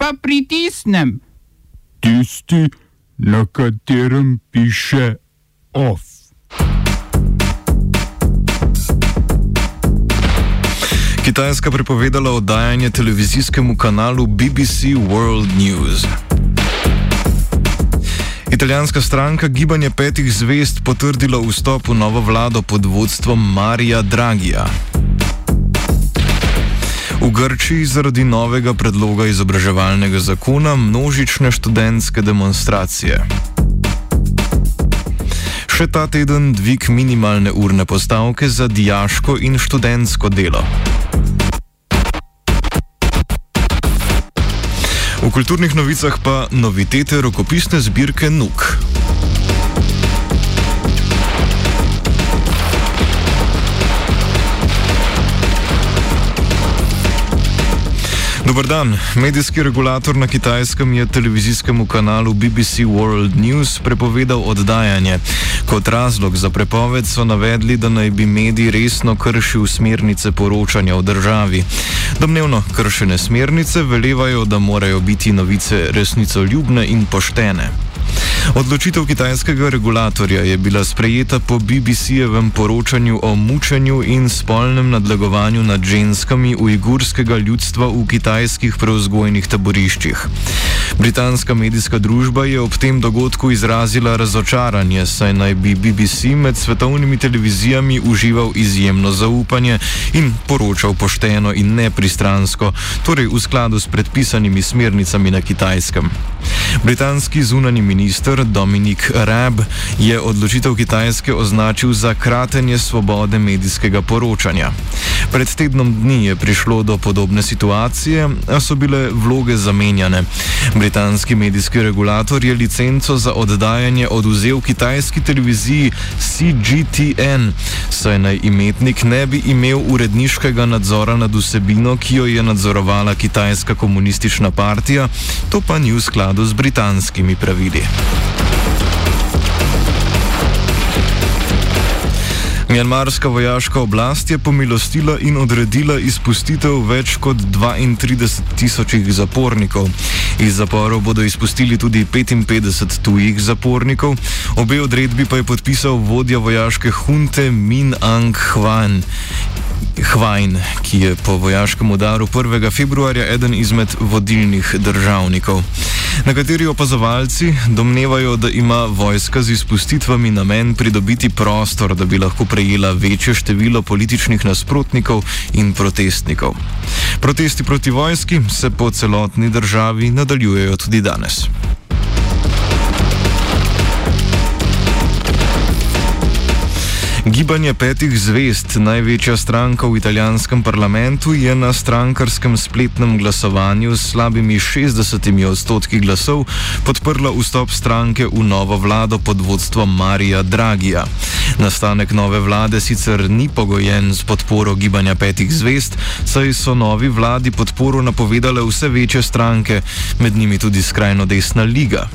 pa pritisnem? Tisti, na katerem piše OF. Kitajska prepovedala oddajanje televizijskemu kanalu BBC World News. Italijanska stranka Gibanje petih zvest potrdila vstop v novo vlado pod vodstvom Marija Dragija. V Grčiji zaradi novega predloga izobraževalnega zakona množične študentske demonstracije. Še ta teden dvig minimalne urne postavke za dijaško in študentsko delo. V kulturnih novicah pa novitete rokopisne zbirke Nuk. Dobar dan. Medijski regulator na kitajskem je televizijskemu kanalu BBC World News prepovedal oddajanje. Kot razlog za prepoved so navedli, da naj bi medij resno kršil smernice poročanja v državi. Domnevno kršene smernice velevajo, da morajo biti novice resnicoljubne in poštene. Odločitev kitajskega regulatorja je bila sprejeta po BBC-jevem poročanju o mučenju in spolnem nadlegovanju nad ženskami ujgurskega ljudstva v kitajskih preuzgojnih taboriščih. Britanska medijska družba je ob tem dogodku izrazila razočaranje, saj naj bi BBC med svetovnimi televizijami užival izjemno zaupanje in poročal pošteno in nepristransko, torej v skladu s predpisanimi smernicami na kitajskem. Britanski zunani minister Dominik Rab je odločitev Kitajske označil za kratenje svobode medijskega poročanja. Pred tednom dni je prišlo do podobne situacije, a so bile vloge zamenjane. Britanski medijski regulator je licenco za oddajanje oduzel kitajski televiziji CGTN, saj naj imetnik ne bi imel uredniškega nadzora nad vsebino, ki jo je nadzorovala kitajska komunistična partija, to pa ni v skladu z britanskimi pravili. Mjanmarska vojaška oblast je pomilostila in odredila izpustitev več kot 32 tisočih zapornikov. Iz zaporov bodo izpustili tudi 55 tujih zapornikov, obe odredbi pa je podpisal vodja vojaške hunte Min Aung Hwan. Hvajn, ki je po vojaškem udaru 1. februarja eden izmed vodilnih državnikov. Nekateri opazovalci domnevajo, da ima vojska z izpustitvami namen pridobiti prostor, da bi lahko prejela večje število političnih nasprotnikov in protestnikov. Protesti proti vojski se po celotni državi nadaljujejo tudi danes. Gibanje petih zvest, največja stranka v italijanskem parlamentu, je na strankarskem spletnem glasovanju s slabimi 60 odstotki glasov podprla vstop stranke v novo vlado pod vodstvom Marija Dragija. Nastanek nove vlade sicer ni pogojen s podporo gibanja petih zvest, saj so novi vladi podporo napovedale vse večje stranke, med njimi tudi skrajno desna liga.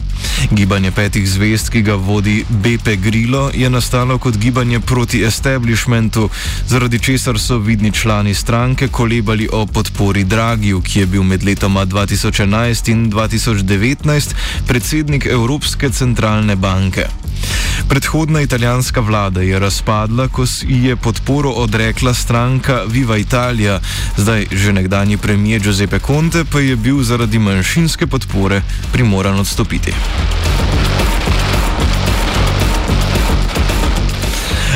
Gibanje petih zvest, ki ga vodi BP Grillo, je nastalo kot gibanje proti establishmentu, zaradi česar so vidni člani stranke kolebali o podpori Dragiju, ki je bil med letoma 2011 in 2019 predsednik Evropske centralne banke. Predhodna italijanska vlada je razpadla, ko si je podporo odrekla stranka Viva Italia, zdaj že nekdani premijer Giuseppe Conte pa je bil zaradi manjšinske podpore primoran odstopiti.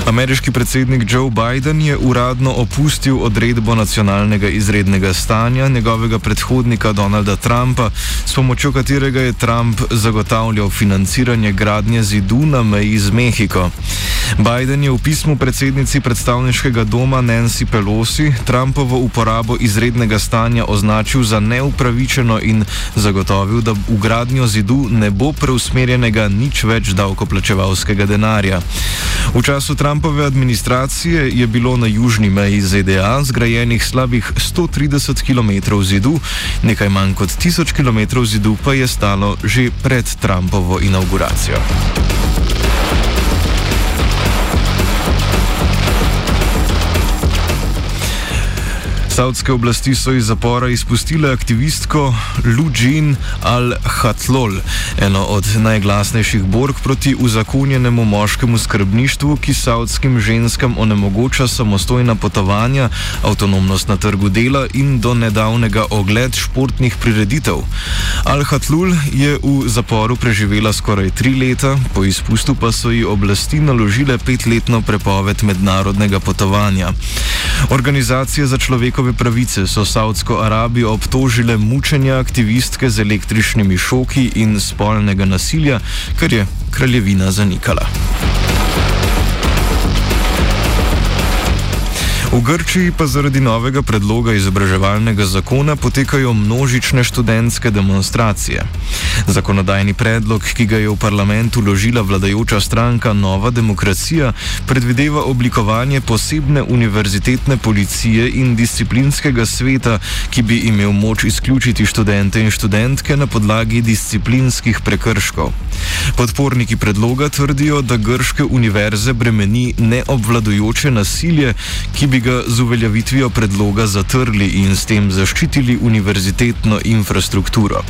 Ameriški predsednik Joe Biden je uradno opustil odredbo nacionalnega izrednega stanja njegovega predhodnika Donalda Trumpa, s pomočjo katerega je Trump zagotavljal financiranje gradnje zidu na meji z Mehiko. Biden je v pismu predsednici predstavniškega doma Nancy Pelosi Trumpovo uporabo izrednega stanja označil za neupravičeno in zagotovil, da v gradnjo zidu ne bo preusmerjenega nič več davkoplačevalskega denarja. V času Trumpove administracije je bilo na južni meji ZDA zgrajenih slabih 130 km zidu, nekaj manj kot 1000 km zidu pa je stalo že pred Trumpovo inauguracijo. Saudske oblasti so iz zapora izpustile aktivistko Lujin al-Hatlol, eno od najglasnejših borg proti uzakonjenemu moškemu skrbništvu, ki saudskim ženskam onemogoča samostojna potovanja, avtonomnost na trgu dela in do nedavnega ogled športnih prireditev. Al-Hatlul je v zaporu preživela skoraj tri leta, po izpustu pa so ji oblasti naložile petletno prepoved mednarodnega potovanja. Organizacije za človekove pravice so Saudsko Arabijo obtožile mučenja aktivistke z električnimi šoki in spolnega nasilja, kar je kraljevina zanikala. V Grčiji pa zaradi novega predloga izobraževalnega zakona potekajo množične študentske demonstracije. Zakonodajni predlog, ki ga je v parlamentu ložila vladajoča stranka Nova demokracija, predvideva oblikovanje posebne univerzitetne policije in disciplinskega sveta, ki bi imel moč izključiti študente in študentke na podlagi disciplinskih prekrškov. Podporniki predloga tvrdijo, da grške univerze bremeni neobvladujoče nasilje, ki bi ga z uveljavitvijo predloga zatrli in s tem zaščitili univerzitetno infrastrukturo.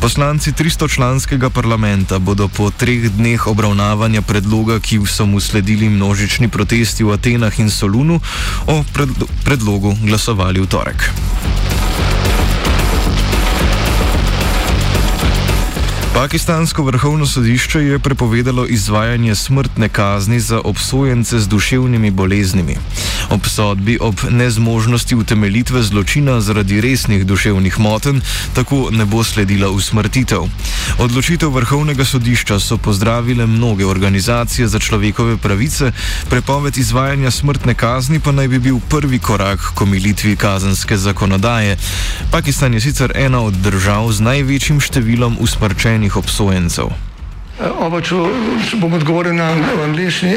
Poslanci 300-članskega parlamenta bodo po treh dneh obravnavanja predloga, ki so mu sledili množični protesti v Atenah in Solunu, o predlogu glasovali v torek. Pakistansko vrhovno sodišče je prepovedalo izvajanje smrtne kazni za obsojence z duševnimi boleznimi. Obsodbi ob nezmožnosti utemeljitve zločina zaradi resnih duševnih motenj tako ne bo sledila usmrtitev. Odločitev vrhovnega sodišča so pozdravile mnoge organizacije za človekove pravice, prepoved izvajanja smrtne kazni pa naj bi bil prvi korak k omilitvi kazenske zakonodaje. Pakistan je sicer ena od držav z največjim številom usmrčenih obsojencev. Oba, če bom odgovoril na angliški.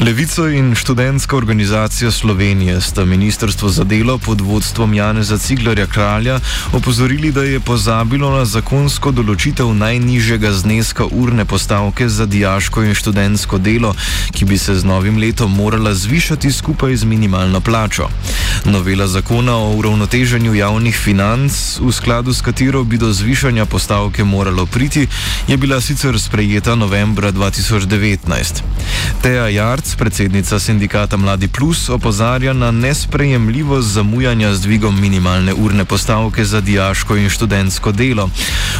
Levica in študentska organizacija Slovenije sta ministrstvo za delo pod vodstvom Janeza Ciglarja Kralja opozorili, da je pozabilo na zakonsko določitev najnižjega zneska urne postavke za dijaško in študentsko delo, ki bi se z novim letom morala zvišati skupaj z minimalno plačo. Novela zakona o uravnoteženju javnih financ, v skladu s katero bi do zvišanja postavke moralo priti, je bila sicer sprejeta novembra 2019. Teja Jarc, predsednica sindikata Mladi Plus, opozarja na nesprejemljivost zamujanja z dvigom minimalne urne postavke za dijaško in študentsko delo.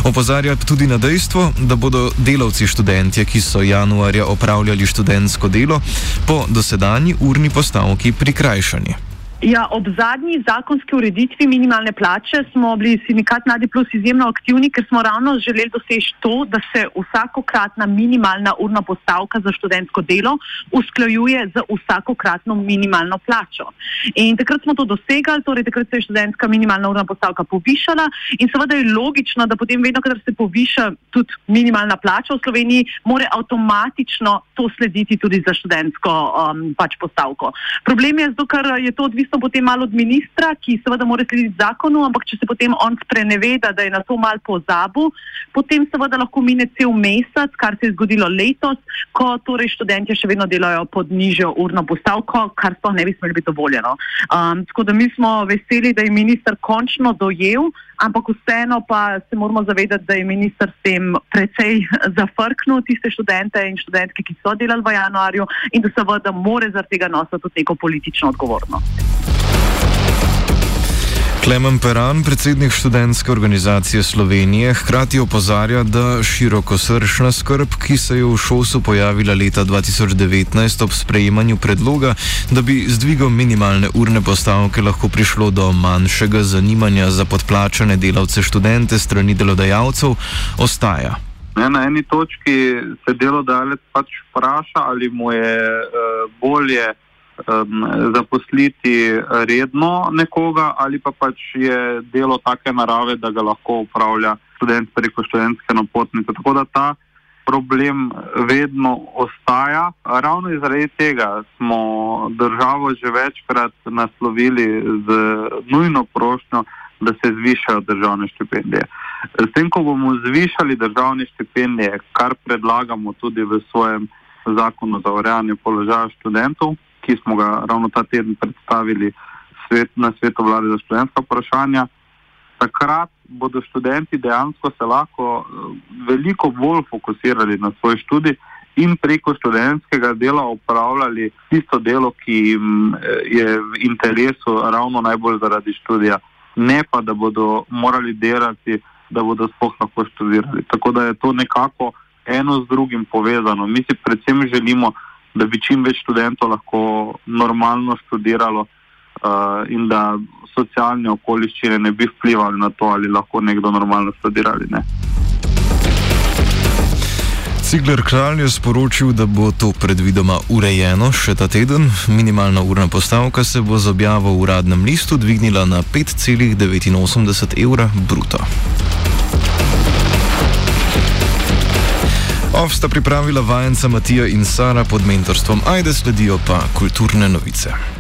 Opozarja tudi na dejstvo, da bodo delavci študentje, ki so januarja opravljali študentsko delo, po dosedanji urni postavki prikrajšani. Ja, ob zadnji zakonski ureditvi minimalne plače smo bili sindikat Mladi Plus izjemno aktivni, ker smo ravno želeli doseči to, da se vsakokratna minimalna urna postavka za študentsko delo usklajuje z vsakokratno minimalno plačo. In takrat smo to dosegali, torej takrat se je študentska minimalna urna postavka povišala in seveda je logično, da potem vedno, kadar se poviša tudi minimalna plača v Sloveniji, more avtomatično to slediti tudi za študentsko um, pač postavko. Problem je zato, ker je to odvisno odvisno potem malo od ministra, ki seveda mora slediti zakonu, ampak če se potem on spreneveda, da je na to mal pozabil, potem seveda lahko mine cel mesec, kar se je zgodilo letos, ko torej študentje še vedno delajo pod nižjo urno postavko, kar sploh ne bi smeli biti dovoljeno. Um, tako da mi smo veseli, da je minister končno dojel, ampak vseeno pa se moramo zavedati, da je minister s tem precej zafrknil tiste študente in študentke, ki so delali v januarju in da seveda more zaradi tega nositi tudi neko politično odgovornost. Klemen Peran, predsednik študentske organizacije Slovenije, hkrati opozarja, da širokosrčna skrb, ki se je v šolsu pojavila leta 2019 ob sprejemanju predloga, da bi z dvigom minimalne urne postavke lahko prišlo do manjšega zanimanja za podplačane delavce študente strani delodajalcev, ostaja. Ne, na eni točki se delodajalec pač vpraša, ali mu je uh, bolje um, zaposliti redno nekoga ali pa pač je delo take narave, da ga lahko upravlja študent preko študentske napotnice. Tako da ta problem vedno ostaja. Ravno zaradi tega smo državo že večkrat naslovili z nujno prošnjo, da se zvišajo državne štipendije. S tem, ko bomo zvišali državne štipendije, kar predlagamo tudi v svojem zakonu za urejanje položaja študentov, ki smo ga ravno ta teden predstavili svet, na svetu vlade za študentska vprašanja, takrat bodo študenti dejansko se lahko eh, veliko bolj fokusirali na svoj študij in preko študentskega dela upravljali tisto delo, ki jim eh, je v interesu ravno najbolj zaradi študija, ne pa da bodo morali delati, da bodo sploh lahko študirali. Tako da je to nekako eno z drugim povezano. Mi si predvsem želimo, da bi čim več študentov lahko normalno študiralo uh, in da socialne okoliščine ne bi vplivali na to, ali lahko nekdo normalno študira ali ne. Cigler kralj je sporočil, da bo to predvidoma urejeno še ta teden. Minimalna urna postavka se bo z objavo v uradnem listu dvignila na 5,89 evra bruto. Ov sta pripravila vajenca Matija in Sara pod mentorstvom Ajde, sledijo pa kulturne novice.